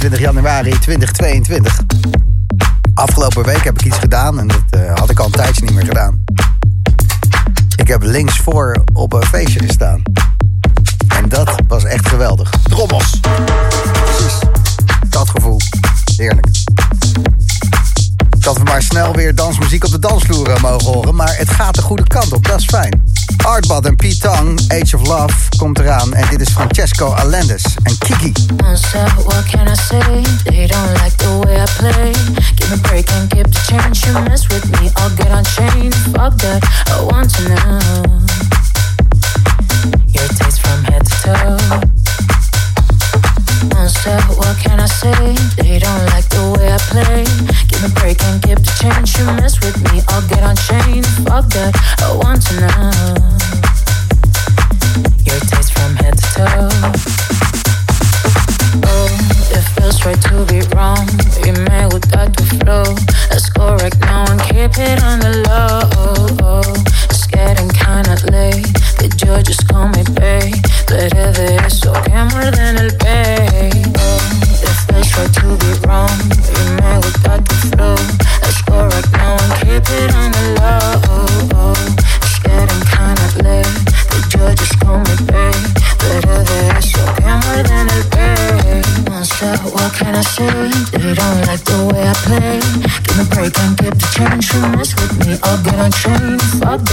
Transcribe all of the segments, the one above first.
Boom Room. Van vandaag 22 januari 2022. Afgelopen week heb ik iets gedaan en dat uh, had ik al een tijdje niet meer gedaan. Ik heb links voor op een feestje gestaan. En dat was echt geweldig. Drommels. Precies. Dat gevoel. Heerlijk. Dat we maar snel weer dansmuziek op de dansvloer mogen horen. Maar het gaat de goede kant op, dat is fijn. Artbad en Pete Tong, Age of Love, komt eraan. En dit is Francesco Alendes en Kiki. what can I say? They don't like the way I play. Give me a break and keep the change. You mess with me, I'll get unchained. Fuck that, I want to know. Your taste from head to toe. Monster, what can I say? They don't like the way I play. A break and keep the change. You mess with me, I'll get unchained. Fuck that, I want to know. Your taste from head to toe. Oh, it feels right to be wrong. We made without the flow. Let's go right now and keep it on the low.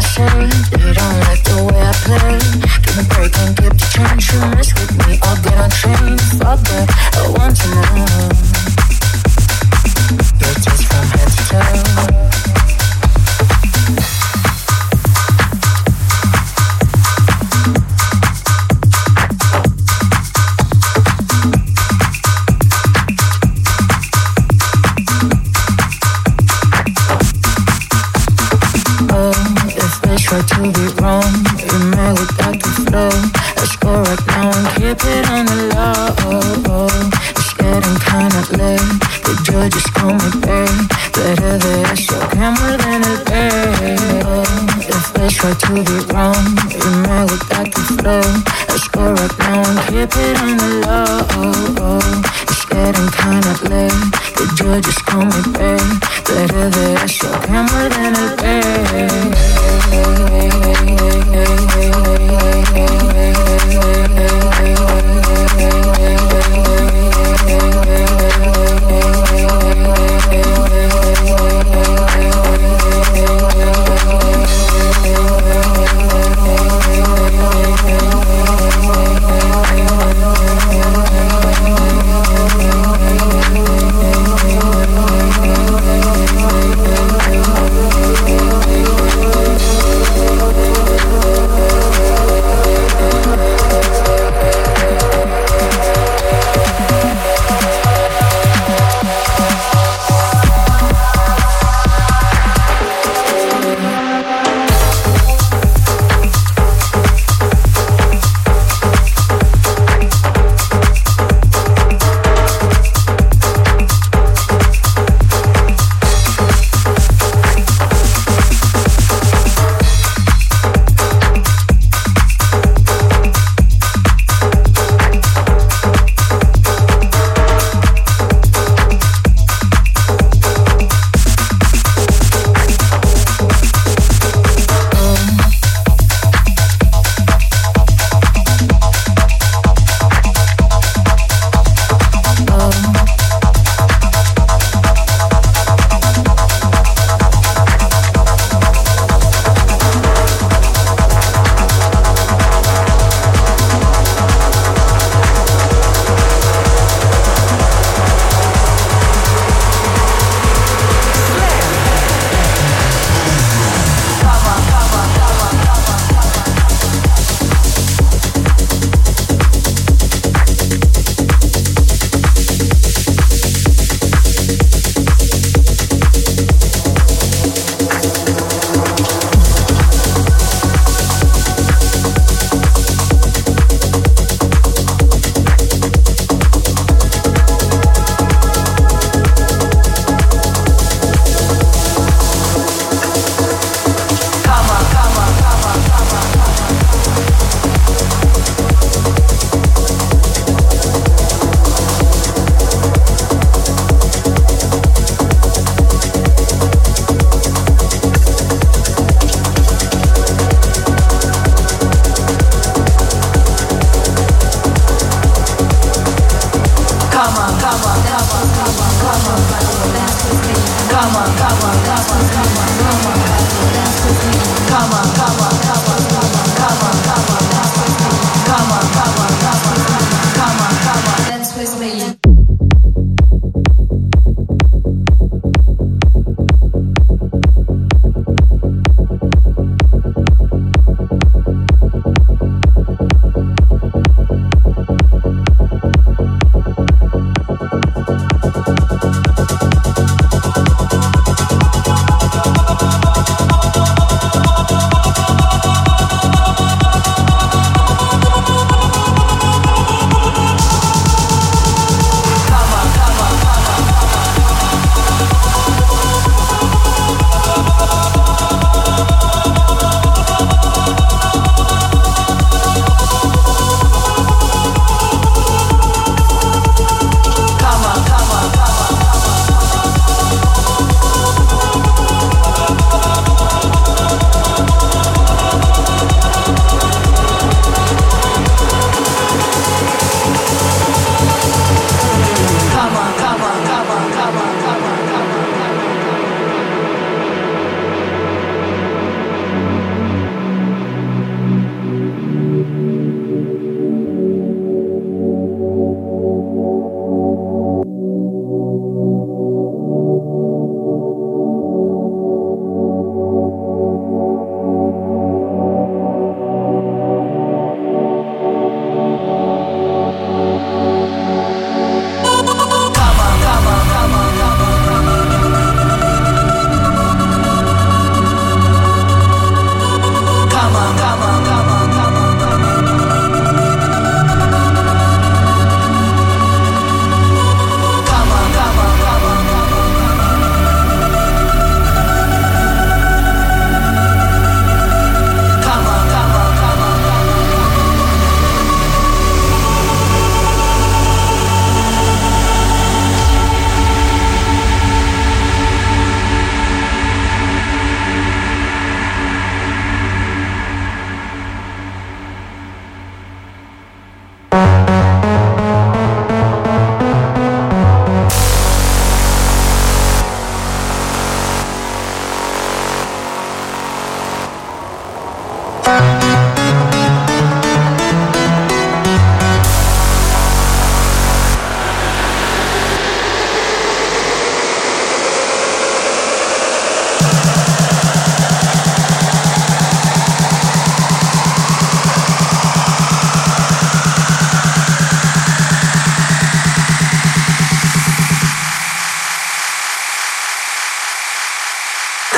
I? They don't like the way I play. Give me break and keep the change. You me, I'll get I want to from head to toe. It on the low. It's getting kinda late. The judges call me babe. Pero de eso que more than el pay. Oh, it feels right to be wrong. You made without the flow. Let's go right now and keep it on the low.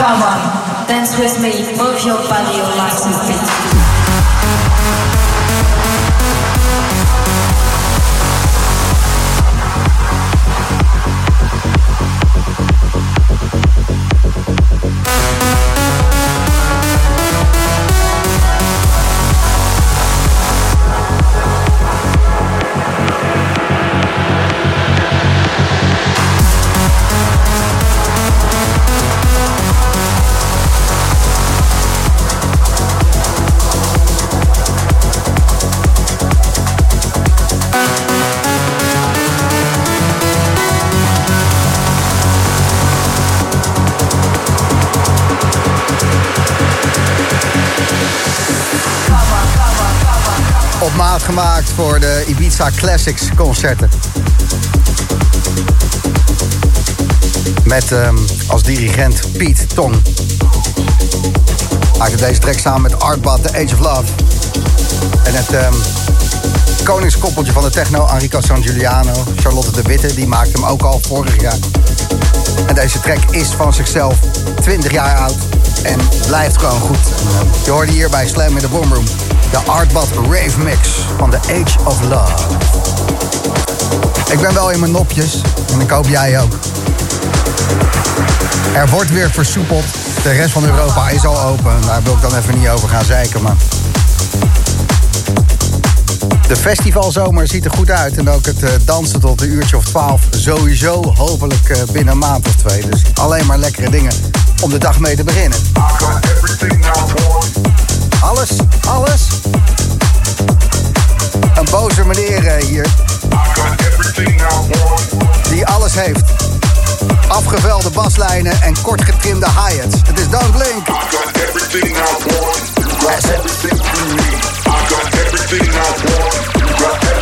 Come on, dance with me, move your body, your last beat. Gemaakt voor de Ibiza Classics concerten. Met um, als dirigent Piet Tong. Maakte deze track samen met Artbad, The Age of Love. En het um, koningskoppeltje van de techno, Enrico San Giuliano, Charlotte de Witte, die maakte hem ook al vorig jaar. En deze track is van zichzelf 20 jaar oud en blijft gewoon goed. Uh, je hoorde hier bij Slam in de Boomroom de Artbad Rave Mix van The Age of Love. Ik ben wel in mijn nopjes en ik hoop jij ook. Er wordt weer versoepeld. De rest van Europa is al open. Daar wil ik dan even niet over gaan zeiken, maar... De festivalzomer ziet er goed uit. En ook het uh, dansen tot een uurtje of twaalf sowieso hopelijk uh, binnen een maand of twee. Dus alleen maar lekkere dingen om de dag mee te beginnen. Alles, alles. Boze meneer eh, hier. Die alles heeft. Afgevelde baslijnen en kort getrimde hi-hats. Het is Don Blink. Asset. everything,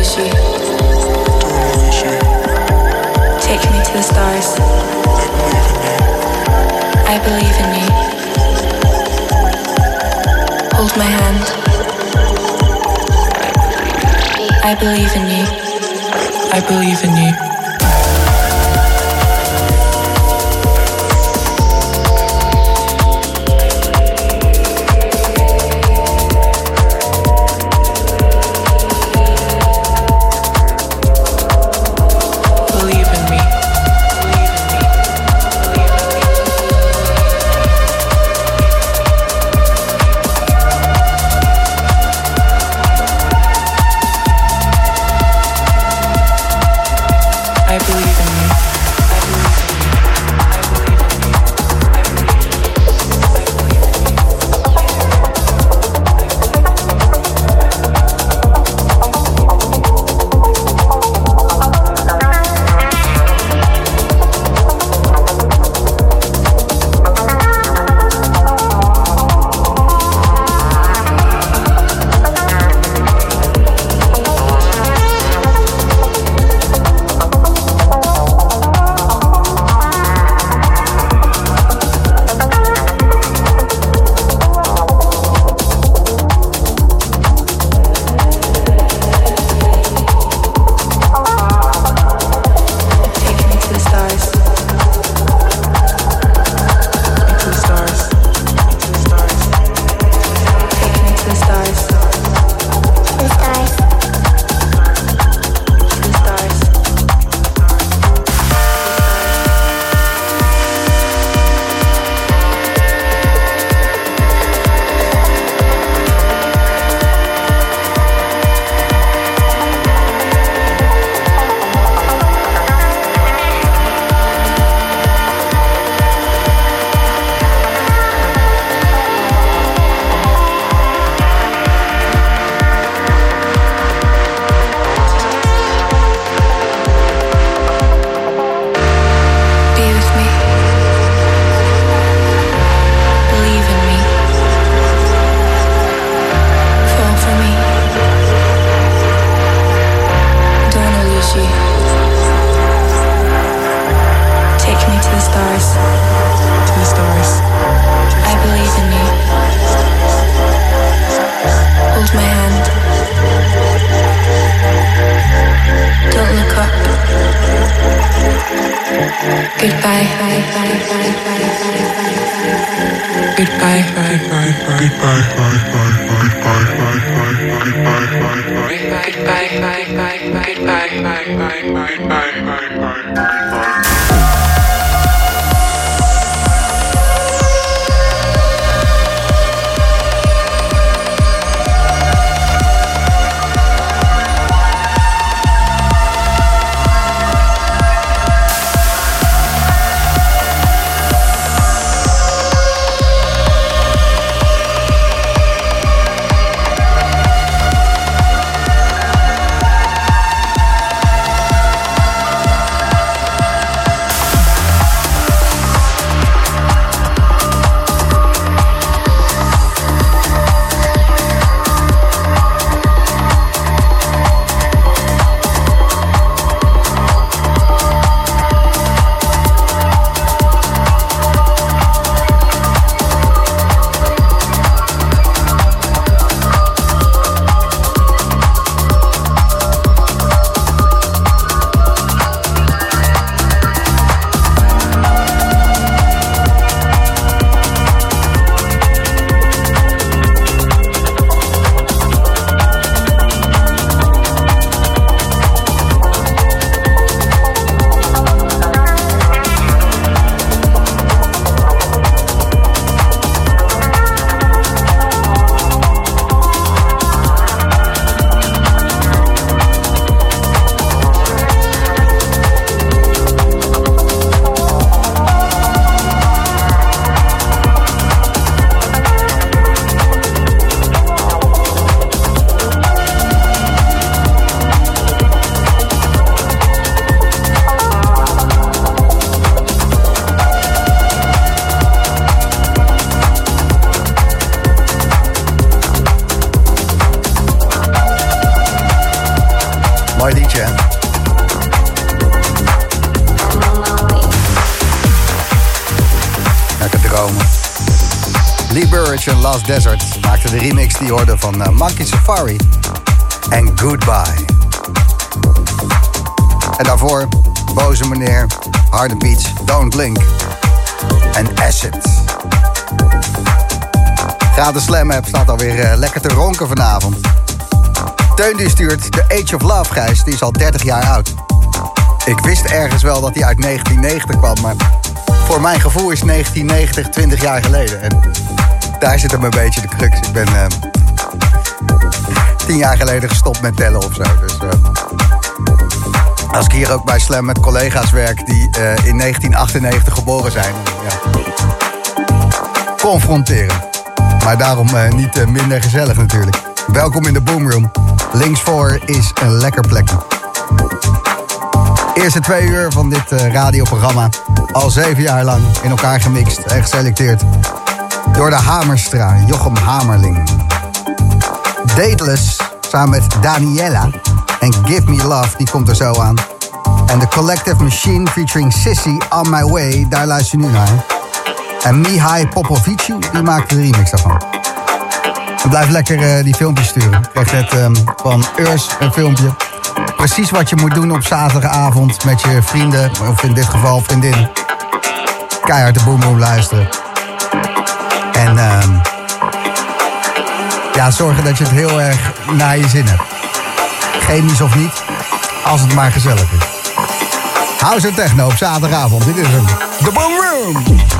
Take me to the stars. I believe in you. Hold my hand. I believe in you. I believe in you. Die van uh, Monkey Safari en Goodbye. En daarvoor Boze Meneer, Harde Beats, Don't Blink en Acid. Gratis Slam app staat alweer uh, lekker te ronken vanavond. Teun die stuurt de Age of Love Gijs, die is al 30 jaar oud. Ik wist ergens wel dat hij uit 1990 kwam, maar voor mijn gevoel is 1990 20 jaar geleden. En daar zit hem een beetje de crux. Ik ben uh, tien jaar geleden gestopt met tellen of zo. Dus, uh, als ik hier ook bij Slam met collega's werk die uh, in 1998 geboren zijn. Ja. Confronteren. Maar daarom niet minder gezellig natuurlijk. Welkom in de Boomroom. Links voor is een lekker plekje. Eerste twee uur van dit radioprogramma. Al zeven jaar lang in elkaar gemixt en geselecteerd. Door de Hamerstra, Jochem Hamerling. Dateless, samen met Daniela. En Give Me Love, die komt er zo aan. En The Collective Machine featuring Sissy On My Way, daar luister je nu naar. En Mihai Popovici, die maakt de remix daarvan. Blijf lekker uh, die filmpjes sturen. Ik kreeg net um, van Urs een filmpje. Precies wat je moet doen op zaterdagavond met je vrienden, of in dit geval vriendinnen. Keihard de boom luisteren. En uh, ja, zorgen dat je het heel erg naar je zin hebt. Chemisch of niet, als het maar gezellig is. House en techno op zaterdagavond. Dit is hem. The Boom Room.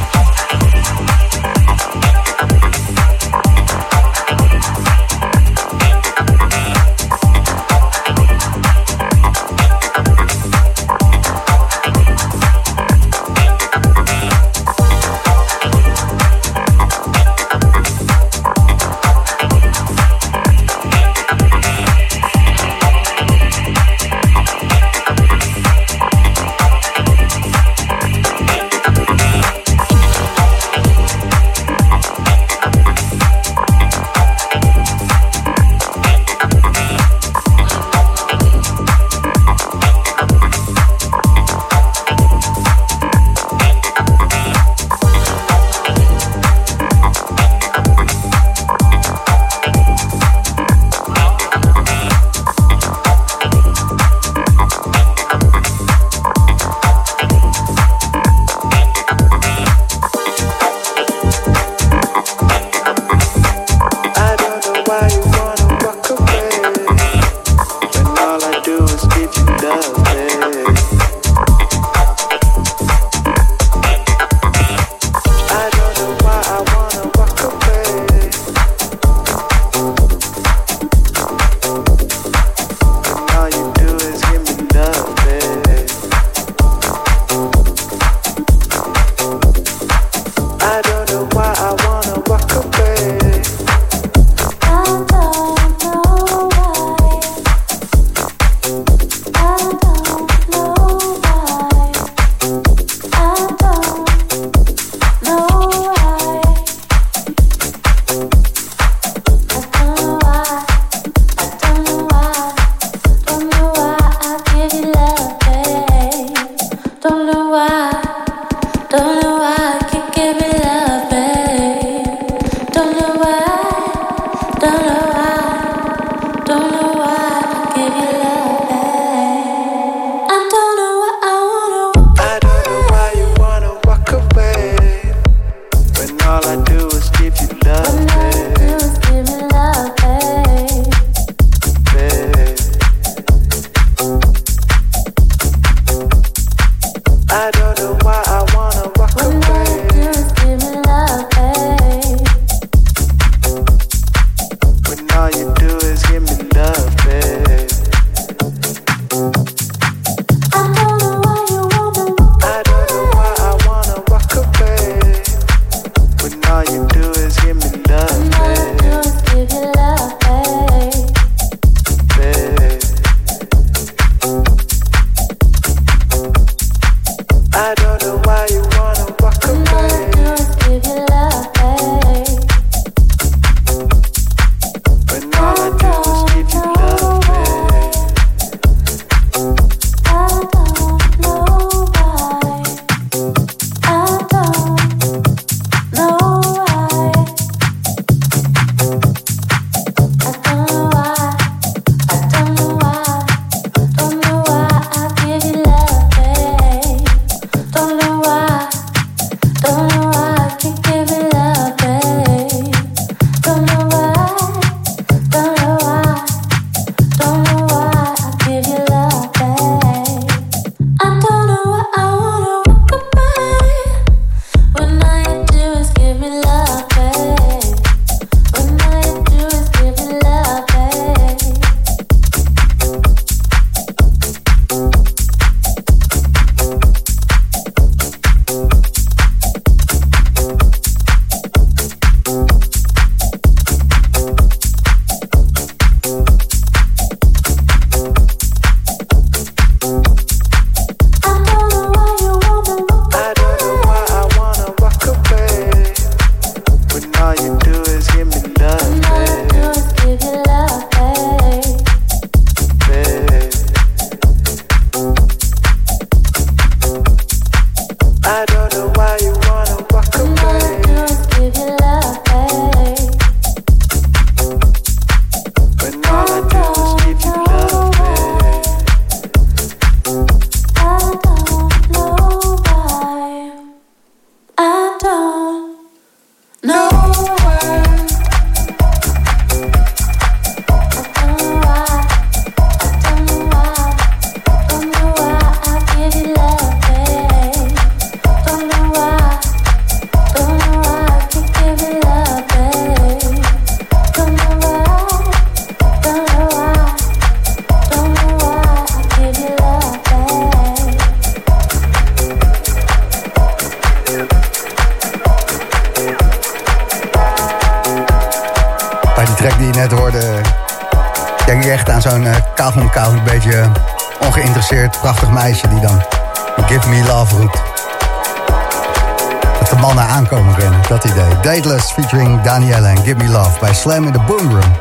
Slam in the Boom Room.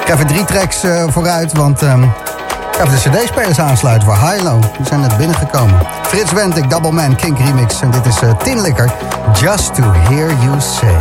Ik ga even drie tracks uh, vooruit, want um, ik ga even de cd-spelers aansluiten voor Hilo. Die zijn net binnengekomen. Frits Wentik, Double Man, Kink Remix. En dit is uh, Tinlikker, Just to Hear You Say.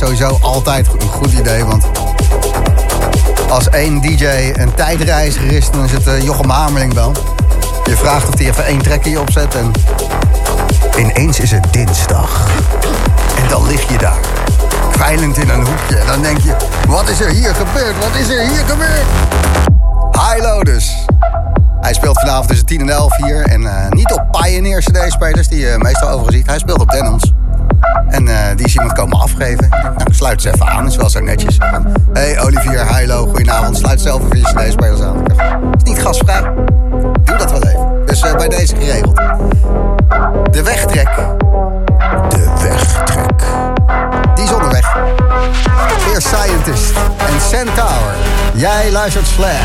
Sowieso altijd een goed idee, want als één DJ een tijdreiziger is, dan is het uh, Jochem Hamerling wel. Je vraagt of hij even één trekje opzet en ineens is het dinsdag. En dan lig je daar, kwijlend in een hoekje. En dan denk je, wat is er hier gebeurd? Wat is er hier gebeurd? High dus. Hij speelt vanavond tussen 10 en 11 hier. En uh, niet op Pioneer CD-spelers, die je meestal overigens ziet. Hij speelt op Denons. En uh, die is iemand komen afgeven. Nou, sluit ze even aan, is wel zo netjes. hey Olivier, Hilo, goedenavond. Sluit zelf even je CD-spelers aan. Is niet gasvrij. Doe dat wel even. Dus uh, bij deze geregeld. De wegtrek. De wegtrek. Die is onderweg. Eerst Scientist en Centaur. Jij luistert Flair.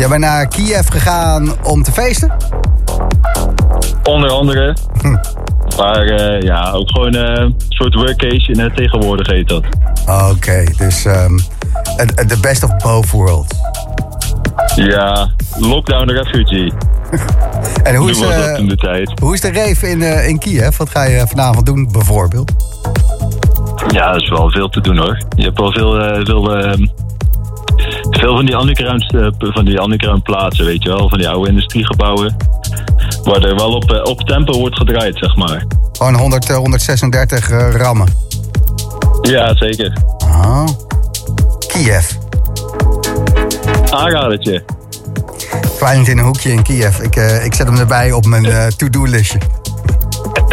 Jij bent naar Kiev gegaan om te feesten? Onder andere. Hm. Maar eh, ja, ook gewoon eh, een soort workcase in het tegenwoordig heet dat. Oké, dus ehm, de best of both worlds. Ja, lockdown refugee. En hoe is, dat eh, toen de tijd. hoe is de rave in, eh, in Kiev? Wat ga je vanavond doen, bijvoorbeeld? Ja, er is wel veel te doen hoor. Je hebt wel veel, eh, veel, eh, veel van die underground, eh, van die underground plaatsen, weet je wel. Van die oude industriegebouwen. Waar er wel op, eh, op tempo wordt gedraaid, zeg maar. Gewoon 100, eh, 136 eh, rammen. Ja, zeker. Oh. Kiev. Aanradertje. Klein in een hoekje in Kiev. Ik, ik zet hem erbij op mijn to-do-listje.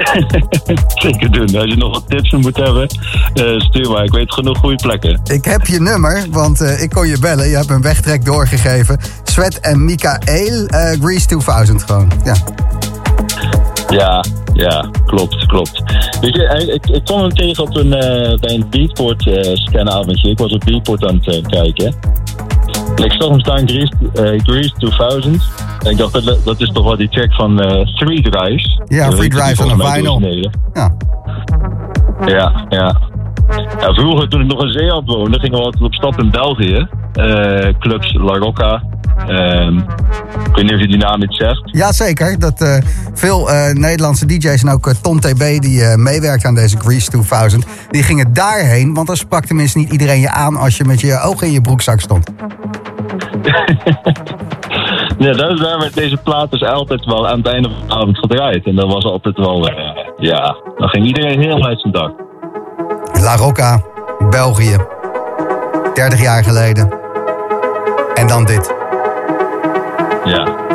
Zeker doen. Als je nog wat tips moet hebben, eh, stuur maar. Ik weet genoeg goede plekken. Ik heb je nummer, want eh, ik kon je bellen. Je hebt een wegtrek doorgegeven. Sweat en Michael, eh Grease 2000 gewoon. Ja. Ja, ja, klopt, klopt. Weet je, ik, ik kwam hem tegen op een, bij een Beatport scanavondje. Ik was op Beatport aan het kijken. En ik zag hem staan, Grease, eh, Grease 2000. En ik dacht, dat, dat is toch wel die track van Three Drives. Ja, Three Drives a mij vinyl. ja. Ja, ja. Ja. Vroeger, toen ik nog in Zeeland woonde, gingen we altijd op stap in België. Eh, clubs La Rocca. Ehm, ik weet niet of je die naam iets zegt. Jazeker, dat eh, veel eh, Nederlandse DJ's en ook Ton TB die meewerkt aan deze Grease 2000, die gingen daarheen, want dan sprak tenminste niet iedereen je aan als je met je ogen in je broekzak stond. Ja, dat is werd deze plaat dus altijd wel aan het einde van de avond gedraaid. En dat was altijd wel, ja, dan ging iedereen heel uit zijn dak. La Rocca, België, 30 jaar geleden. En dan dit. Ja,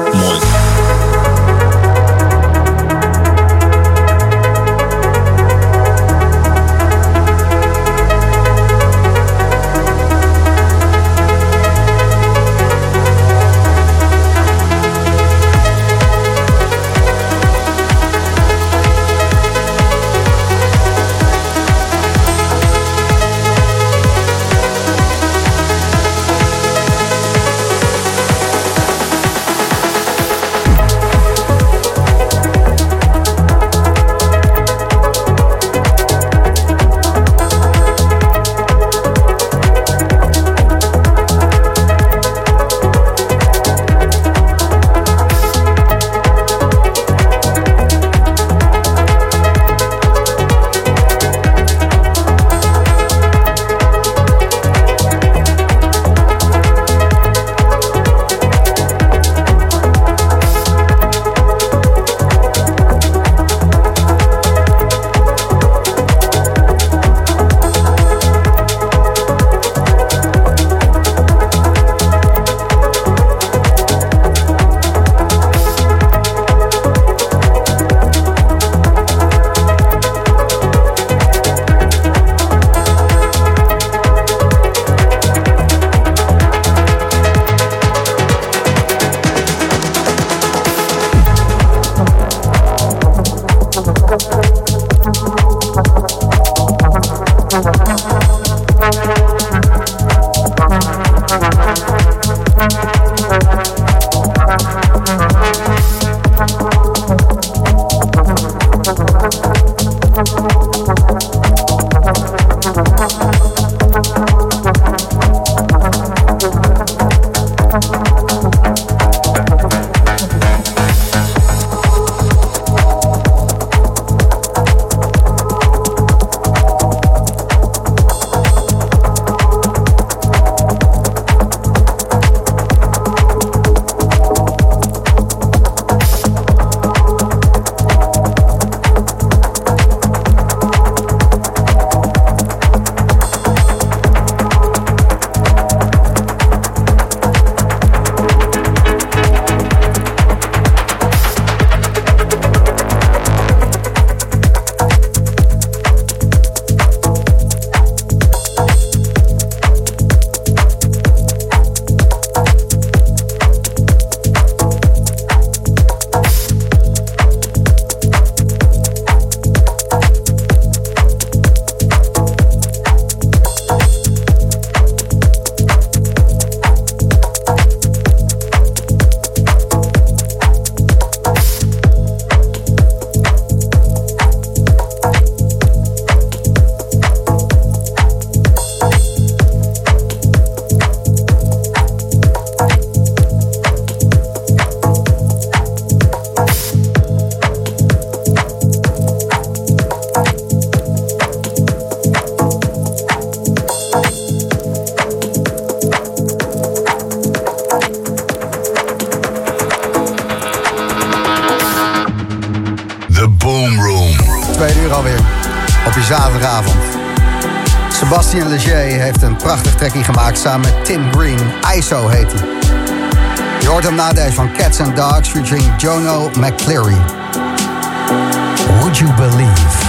ISO heet hij. Je hoort hem na van Cats and Dogs featuring Jono McCleary. Would you believe?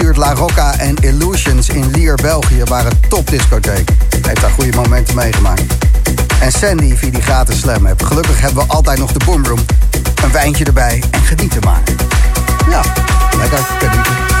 La Rocca en Illusions in Lier, België waren topdiscotheken. Heeft daar goede momenten meegemaakt. En Sandy via die gratis slam heb. Gelukkig hebben we altijd nog de boomroom. Een wijntje erbij en genieten maar. Ja, lekker genieten.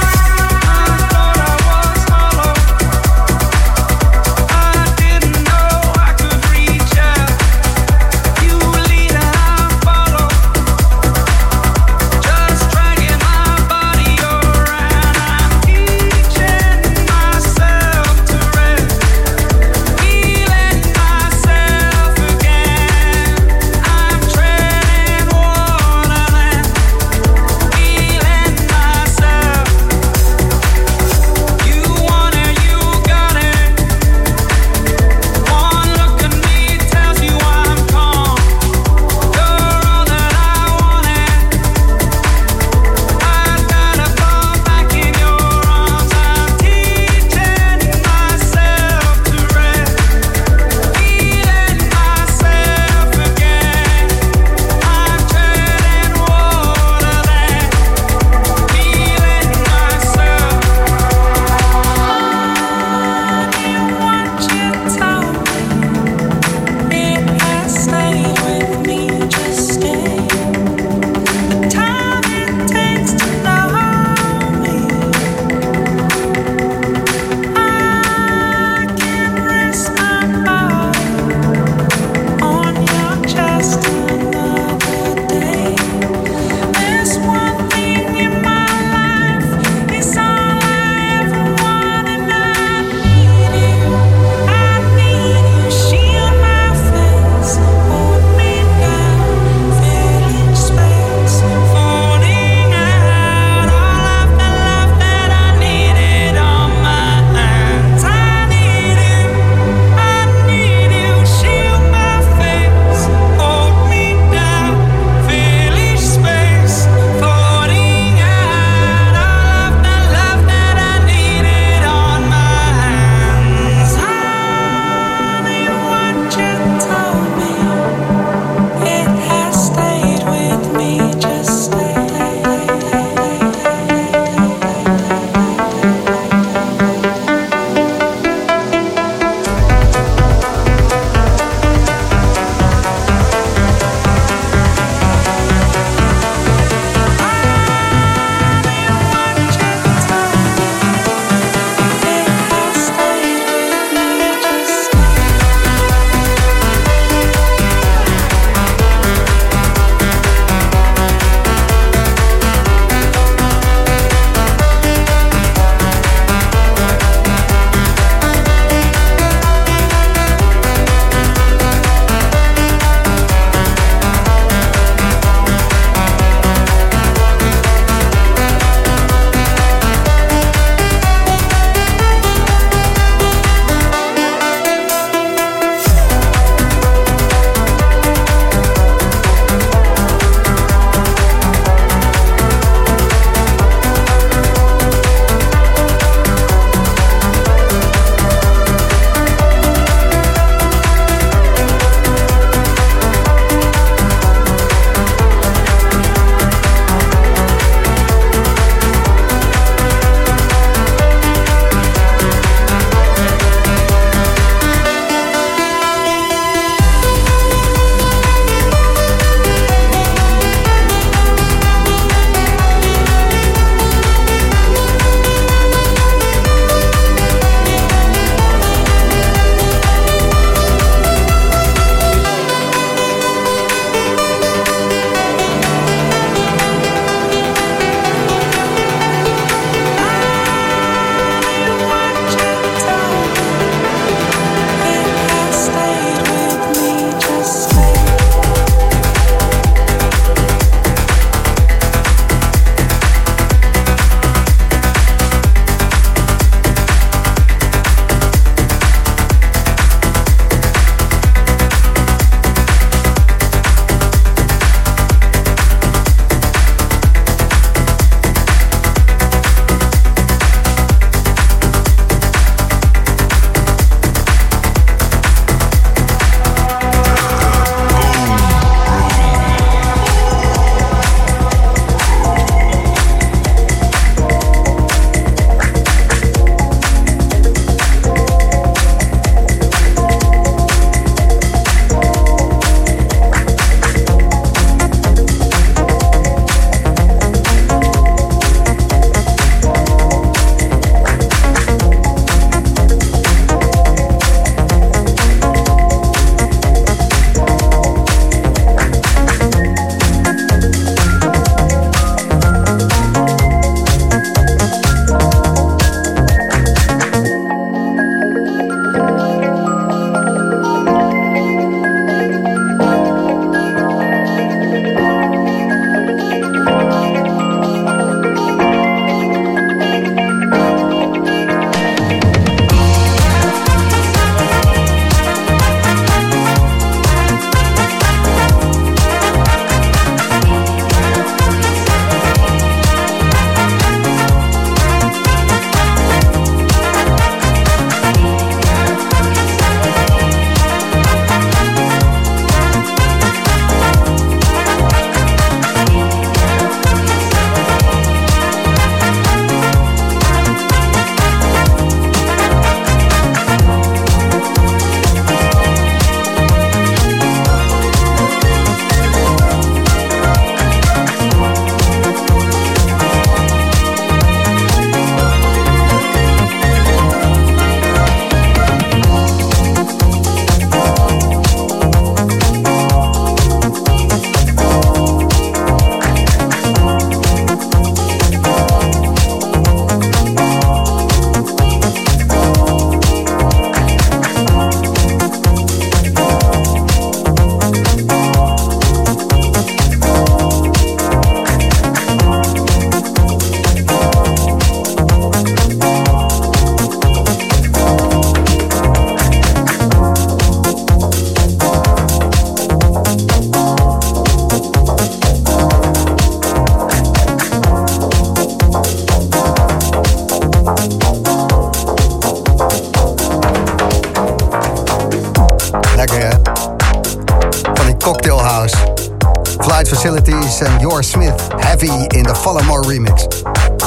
Smith, Heavy in de Follow remix.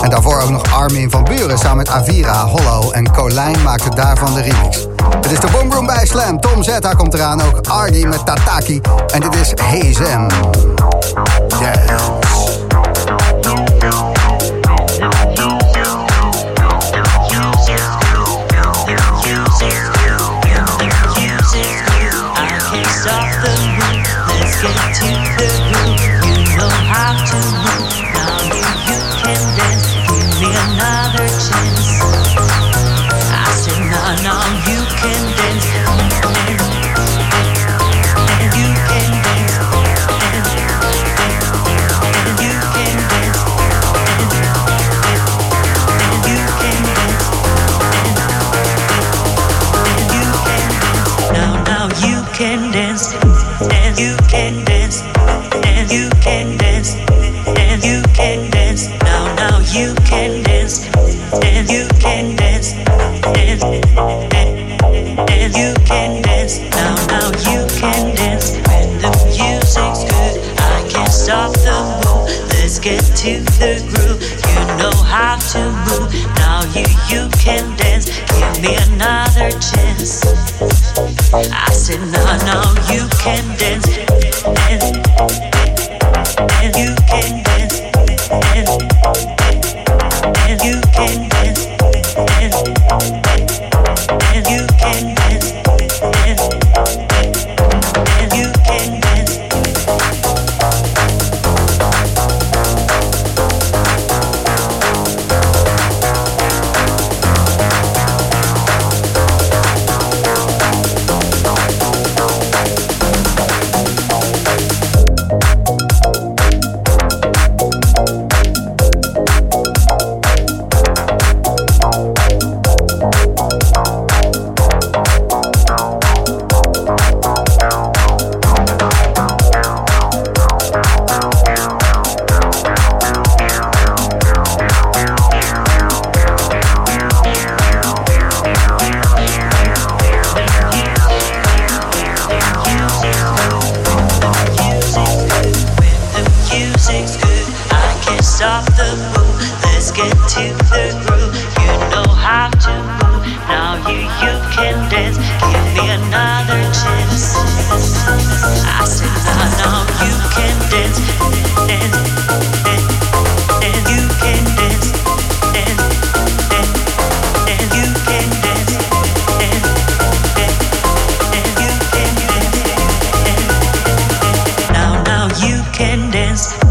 En daarvoor ook nog Armin van Buren samen met Avira, Hollow en Colijn maakte daarvan de remix. Het is de Boom Room bij Slam. Tom Zeta komt eraan, ook Argy met Tataki. En dit is. Yes. can dance.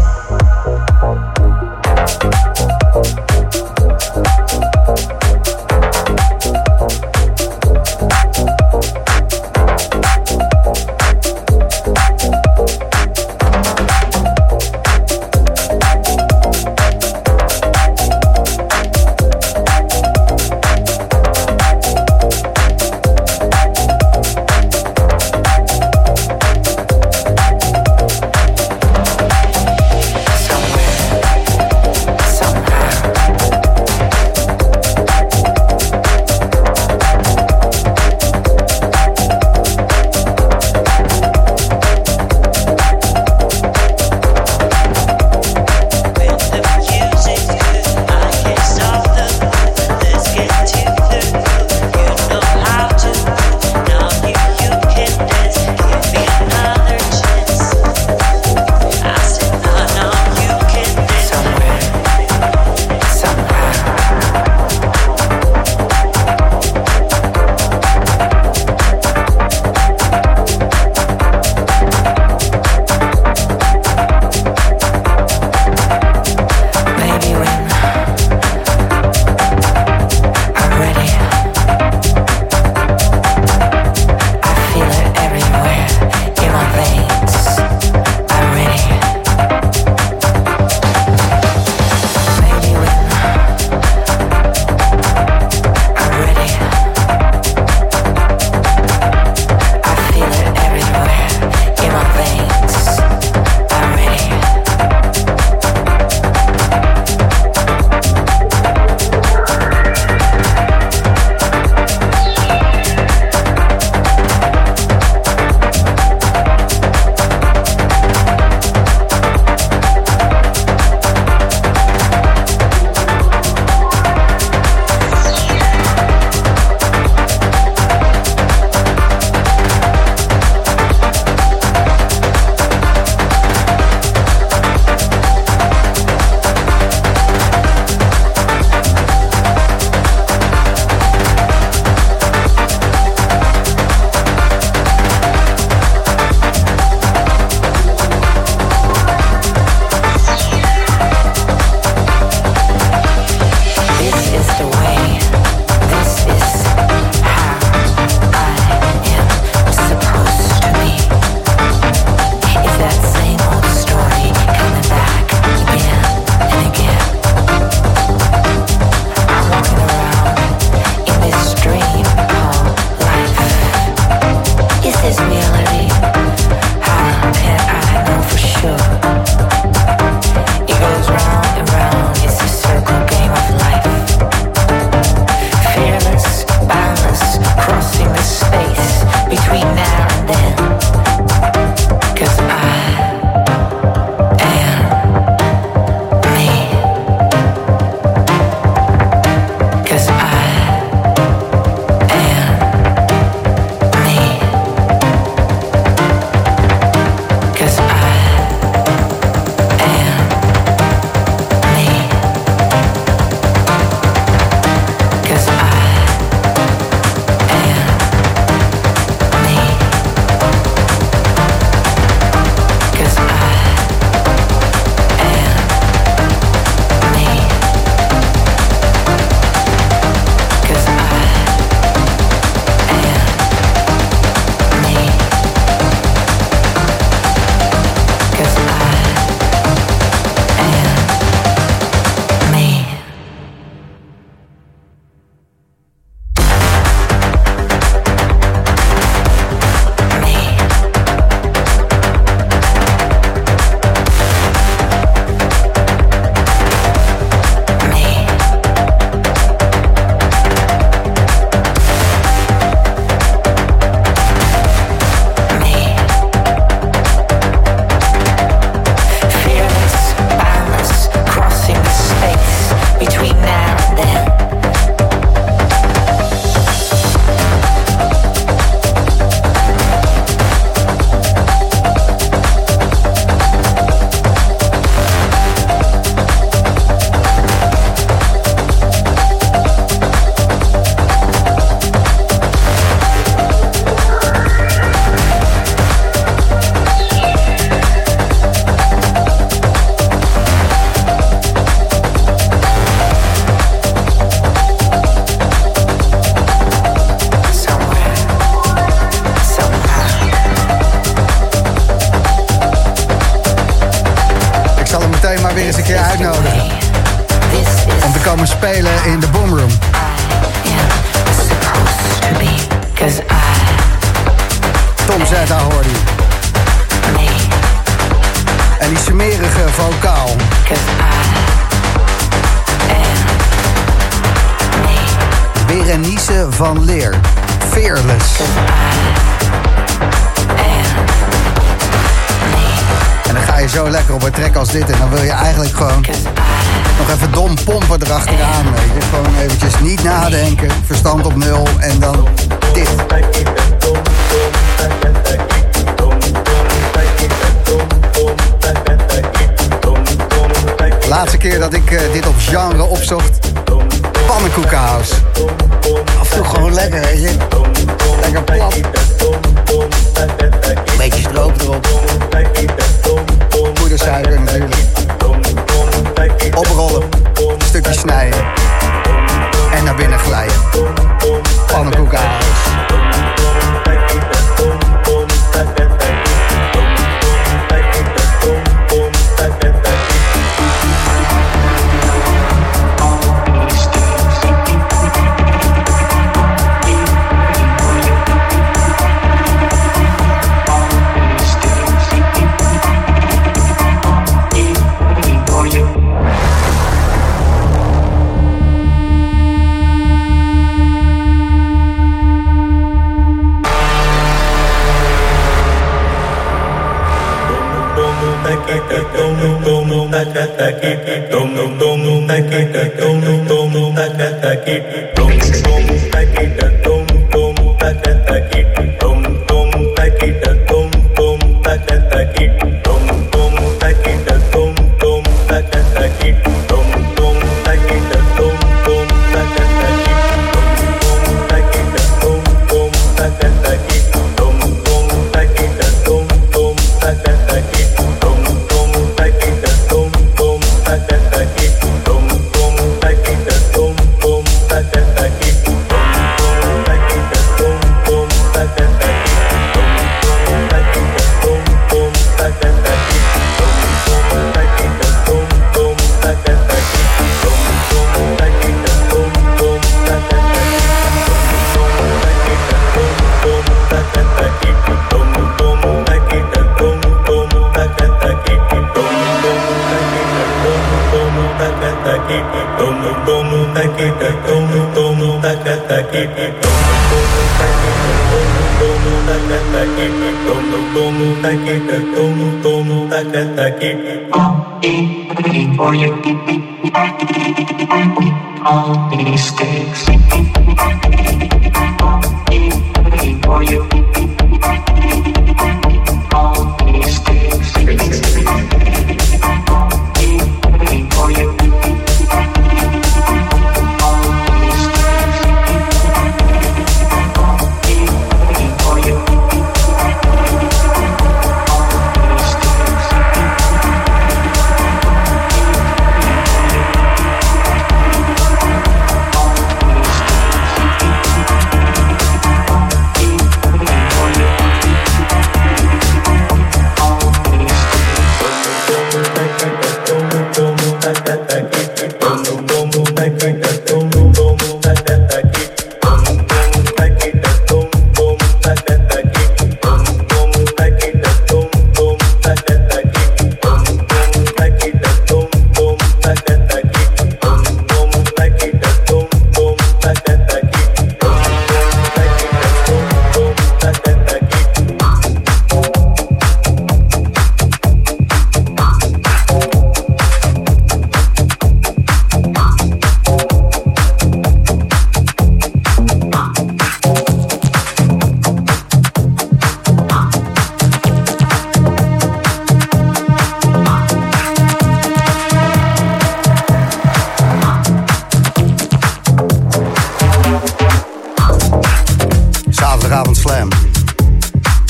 Zaterdagavond Slam.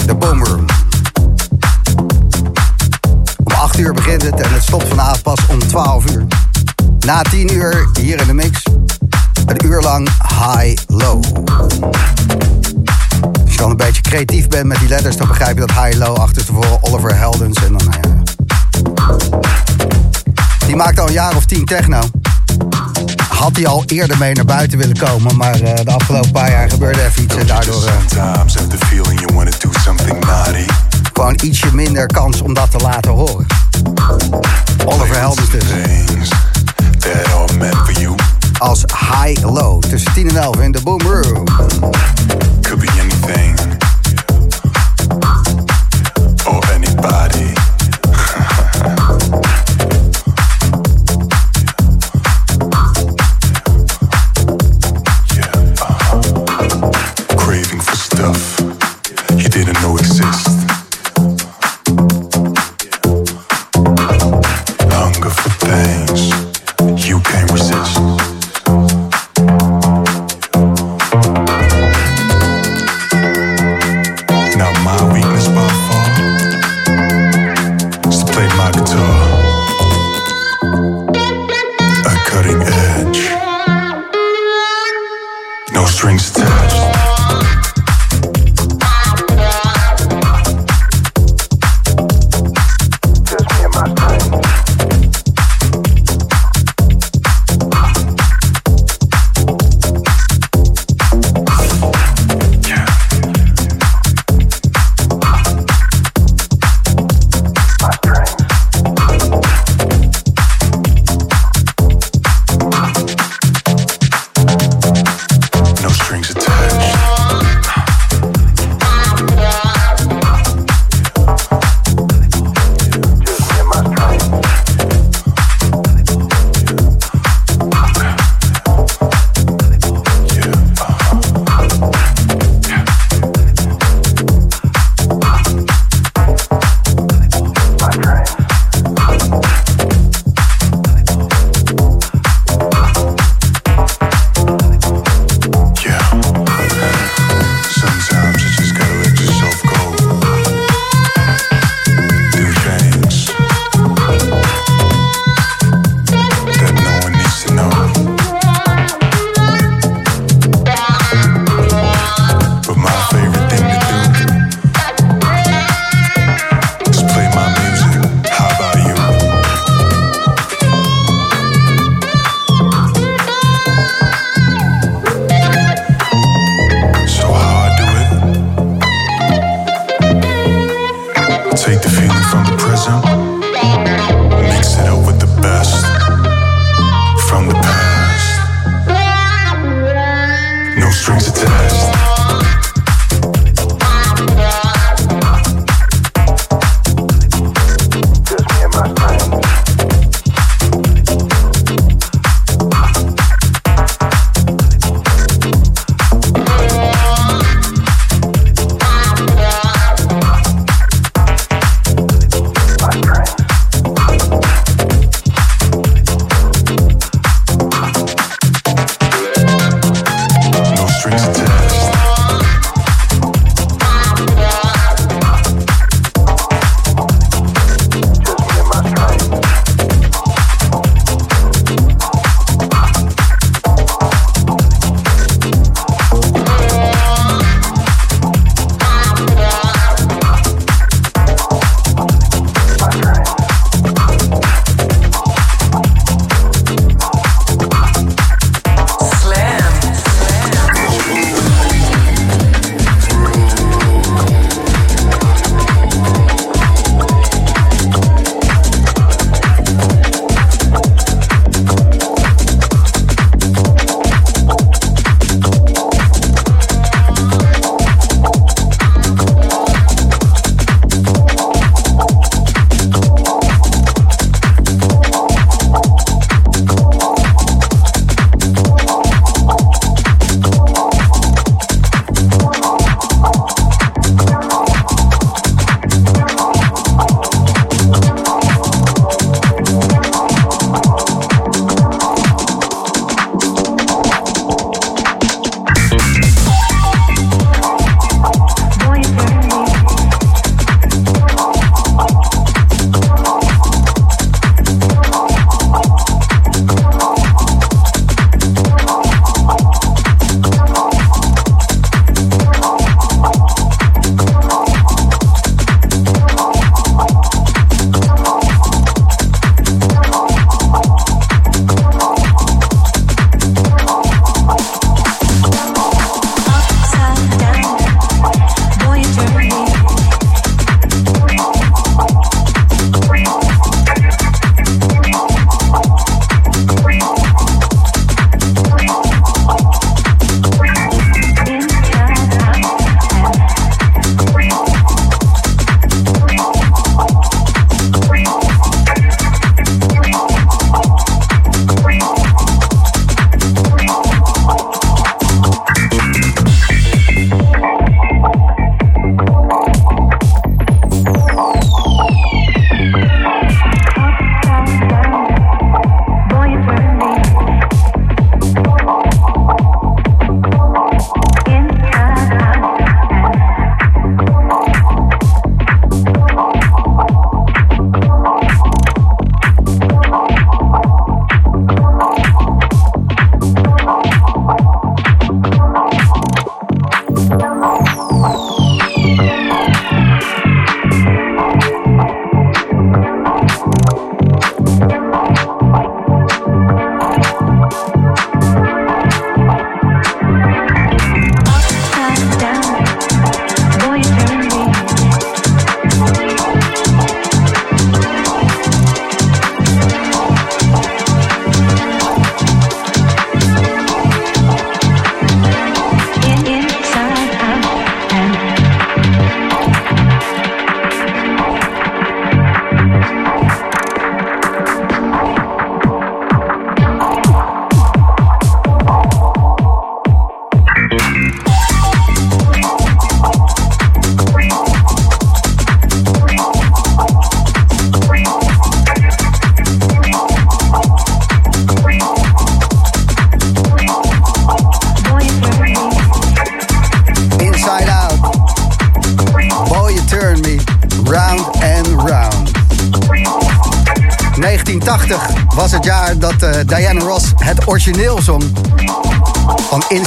De Boomroom. Om 8 uur begint het en het stopt vanavond pas om 12 uur. Na 10 uur hier in de mix. Een uur lang high-low. Als je dan een beetje creatief bent met die letters, dan begrijp je dat high-low achter tevoren Oliver Heldens en dan. Nou ja, die maakt al een jaar of tien techno. Had hij al eerder mee naar buiten willen komen, maar uh, de afgelopen paar jaar gebeurde even iets en daardoor. Uh, gewoon ietsje minder kans om dat te laten horen. Oliver Heldens dus. Als High Low tussen 10 en 11 in de Boom Room.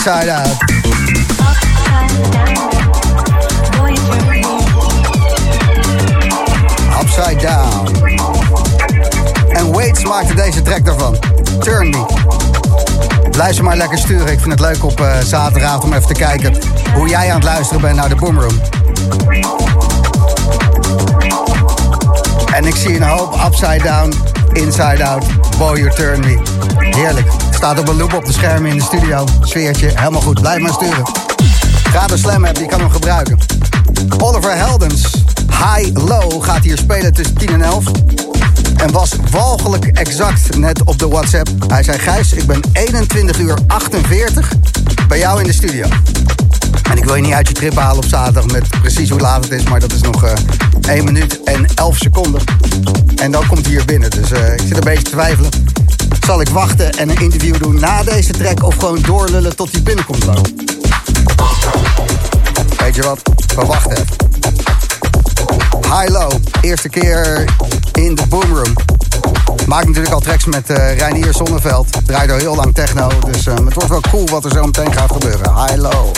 Inside Out. Upside Down. En Waits maakte deze track daarvan. Turn Me. Blijf ze maar lekker sturen. Ik vind het leuk op uh, zaterdagavond om even te kijken hoe jij aan het luisteren bent naar de Boomroom. En ik zie een hoop upside down, inside out, boy you turn me. Heerlijk. Staat op een loop op de schermen in de studio. Sfeertje, helemaal goed. Blijf maar sturen. Ga de slam hebben, die kan hem gebruiken. Oliver Heldens, High Low, gaat hier spelen tussen 10 en 11. En was walgelijk exact net op de WhatsApp. Hij zei, Gijs, ik ben 21 uur 48 bij jou in de studio. En ik wil je niet uit je trip halen op zaterdag met precies hoe laat het is, maar dat is nog uh, eh, 1 minuut en 11 seconden. En dan komt hij hier binnen, dus uh, ik zit een beetje te twijfelen. Zal ik wachten en een interview doen na deze track of gewoon doorlullen tot hij binnenkomt? Weet je wat? We wachten even. High Low, eerste keer in de Boomroom. Maak natuurlijk al tracks met uh, Reinier Zonneveld. Draait al heel lang techno, dus uh, het wordt wel cool wat er zo meteen gaat gebeuren. High Low.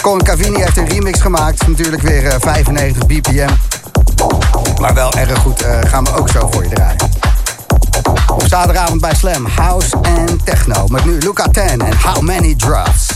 Colin Cavini heeft een remix gemaakt. Natuurlijk weer uh, 95 BPM. Maar wel erg goed. Gaan we ook zo voor je draaien. Op zaterdagavond bij Slam. House en Techno. Met nu Luca 10 en How Many Drops.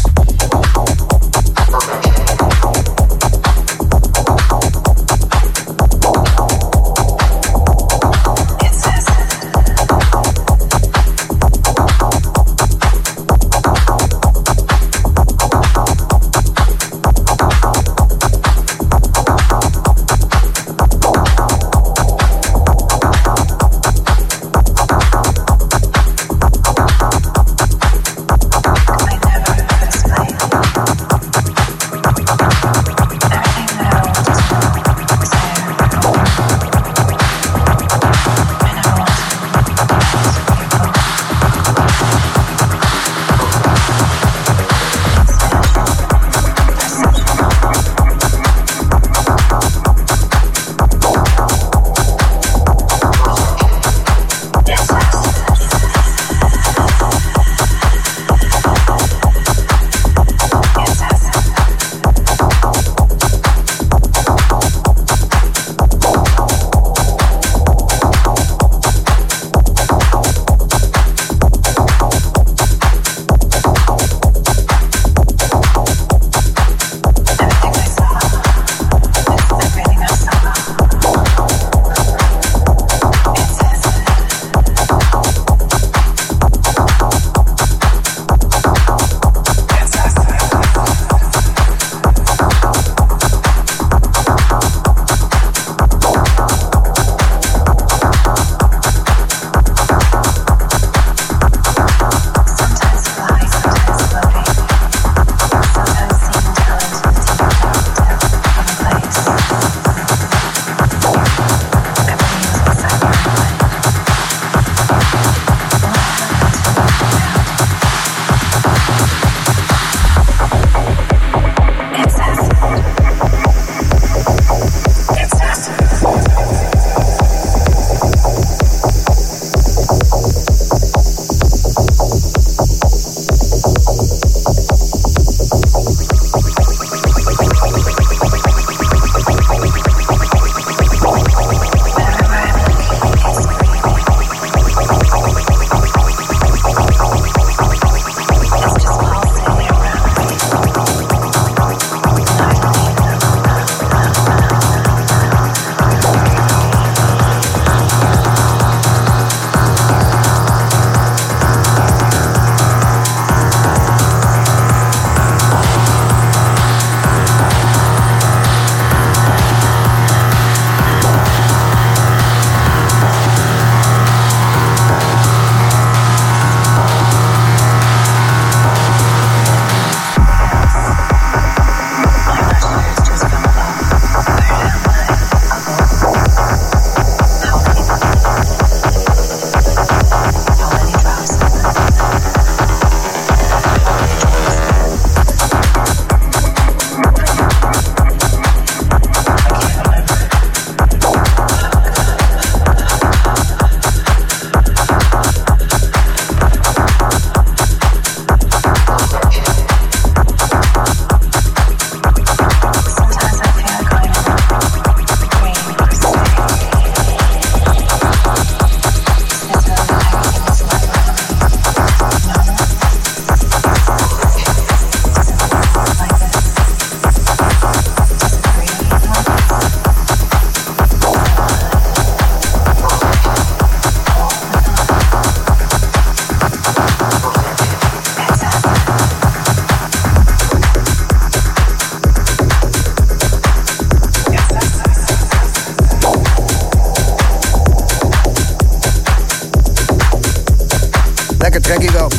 Trekkie wel.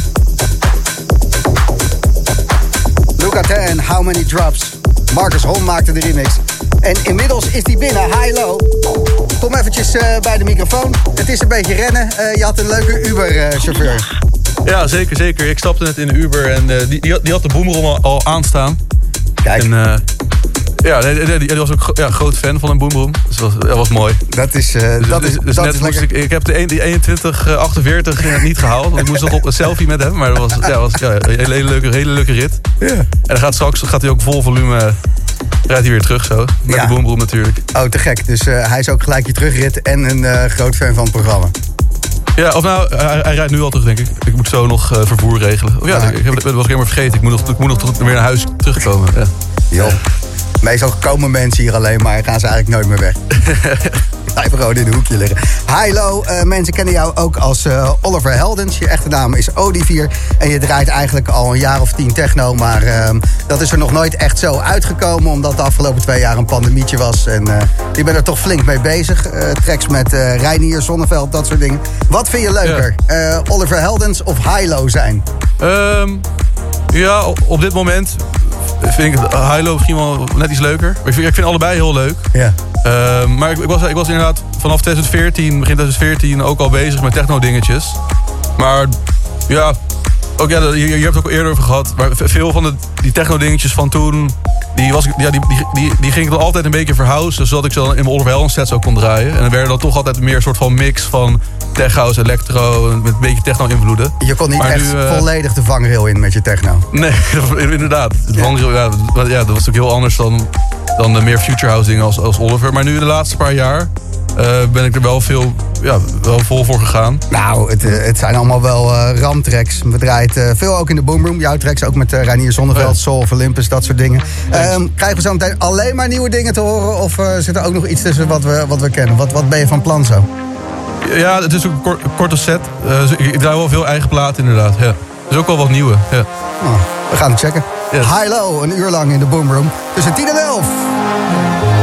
Luca Ten, How Many Drops. Marcus Hon maakte de remix. En inmiddels is die binnen, high-low. Kom eventjes uh, bij de microfoon. Het is een beetje rennen. Uh, je had een leuke Uber-chauffeur. Ja, zeker, zeker. Ik stapte net in de Uber en die, die, had, de boemerom al, al aanstaan. Kijk. En, ja, die, was ook ja, groot fan van een boomroom. Dus dat was, dat was mooi. Dat is, uh, dus, dat is, dus dat net is moest lekker. ik, ik heb de 1, die 21, 48 niet gehaald. Want ik moest nog op een selfie met hem. Maar dat was, ja, was ja, een hele, hele, leuke, hele leuke rit. Ja. En dan gaat straks gaat hij ook vol volume. Rijdt hij weer terug zo. Met Ja. de boomroom natuurlijk. Oh, te gek. Dus uh, hij is ook gelijk je terugrit en een groot fan van het programma. Ja, of nou, hij, hij, rijdt nu al terug, denk ik. Ik moet zo nog uh, vervoer regelen. Of ja, Ah. ik, heb, dat was ik helemaal vergeten. Ik moet nog, ik moet nog weer naar huis terugkomen. Ja. Meestal komen mensen hier alleen maar gaan ze eigenlijk nooit meer weg. Blijven gewoon in een hoekje liggen. Hilo, uh, mensen kennen jou ook als uh, Oliver Heldens. Je echte naam is Odivier. En je draait eigenlijk al een jaar of tien techno. Maar uh, dat is er nog nooit echt zo uitgekomen. Omdat de afgelopen twee jaar een pandemietje was. En uh, je bent er toch flink mee bezig. Tracks met Reinier, Zonneveld, dat soort dingen. Wat vind je leuker? Ja. Oliver Heldens of Hilo zijn? Um, ja, op dit moment vind ik Hilo misschien wel net iets leuker. Ik vind, ik vind allebei heel leuk. Ja. Uh, maar ik, ik, was, ik was inderdaad vanaf 2014, begin 2014 ook al bezig met techno dingetjes. Maar ja, ook, ja je, je hebt het ook eerder over gehad. Maar veel van de, die techno dingetjes van toen, die, was, ja, die, die, die, die ging ik dan altijd een beetje verhuizen. Zodat ik ze dan in mijn Oliver sets ook kon draaien. En dan werden dan toch altijd meer een soort van mix van tech house, electro, met een beetje techno invloeden. Je kon niet maar echt nu, uh, volledig de vangrail in met je techno. Nee, inderdaad. De vangrail, ja, ja, dat was natuurlijk heel anders dan, dan de meer future house dingen als, als Oliver. Maar nu de laatste paar jaar uh, ben ik er wel veel ja, wel vol voor gegaan. Nou, het, het zijn allemaal wel uh, ramtracks. We draaien uh, veel ook in de boomroom. Jouw tracks ook met uh, Reinier Zonneveld, ja. Soul of Olympus, dat soort dingen. Um, krijgen we zo meteen alleen maar nieuwe dingen te horen? Of zit er ook nog iets tussen wat we, wat we kennen? Wat, wat ben je van plan zo? Ja, het is ook een kort, korte set. Uh, ik, draai wel veel eigen platen inderdaad. Ja. Dus ook wel wat nieuwe. Ja. Oh, we gaan het checken. Yes. High-low, een uur lang in de boomroom. Tussen 10 en 11.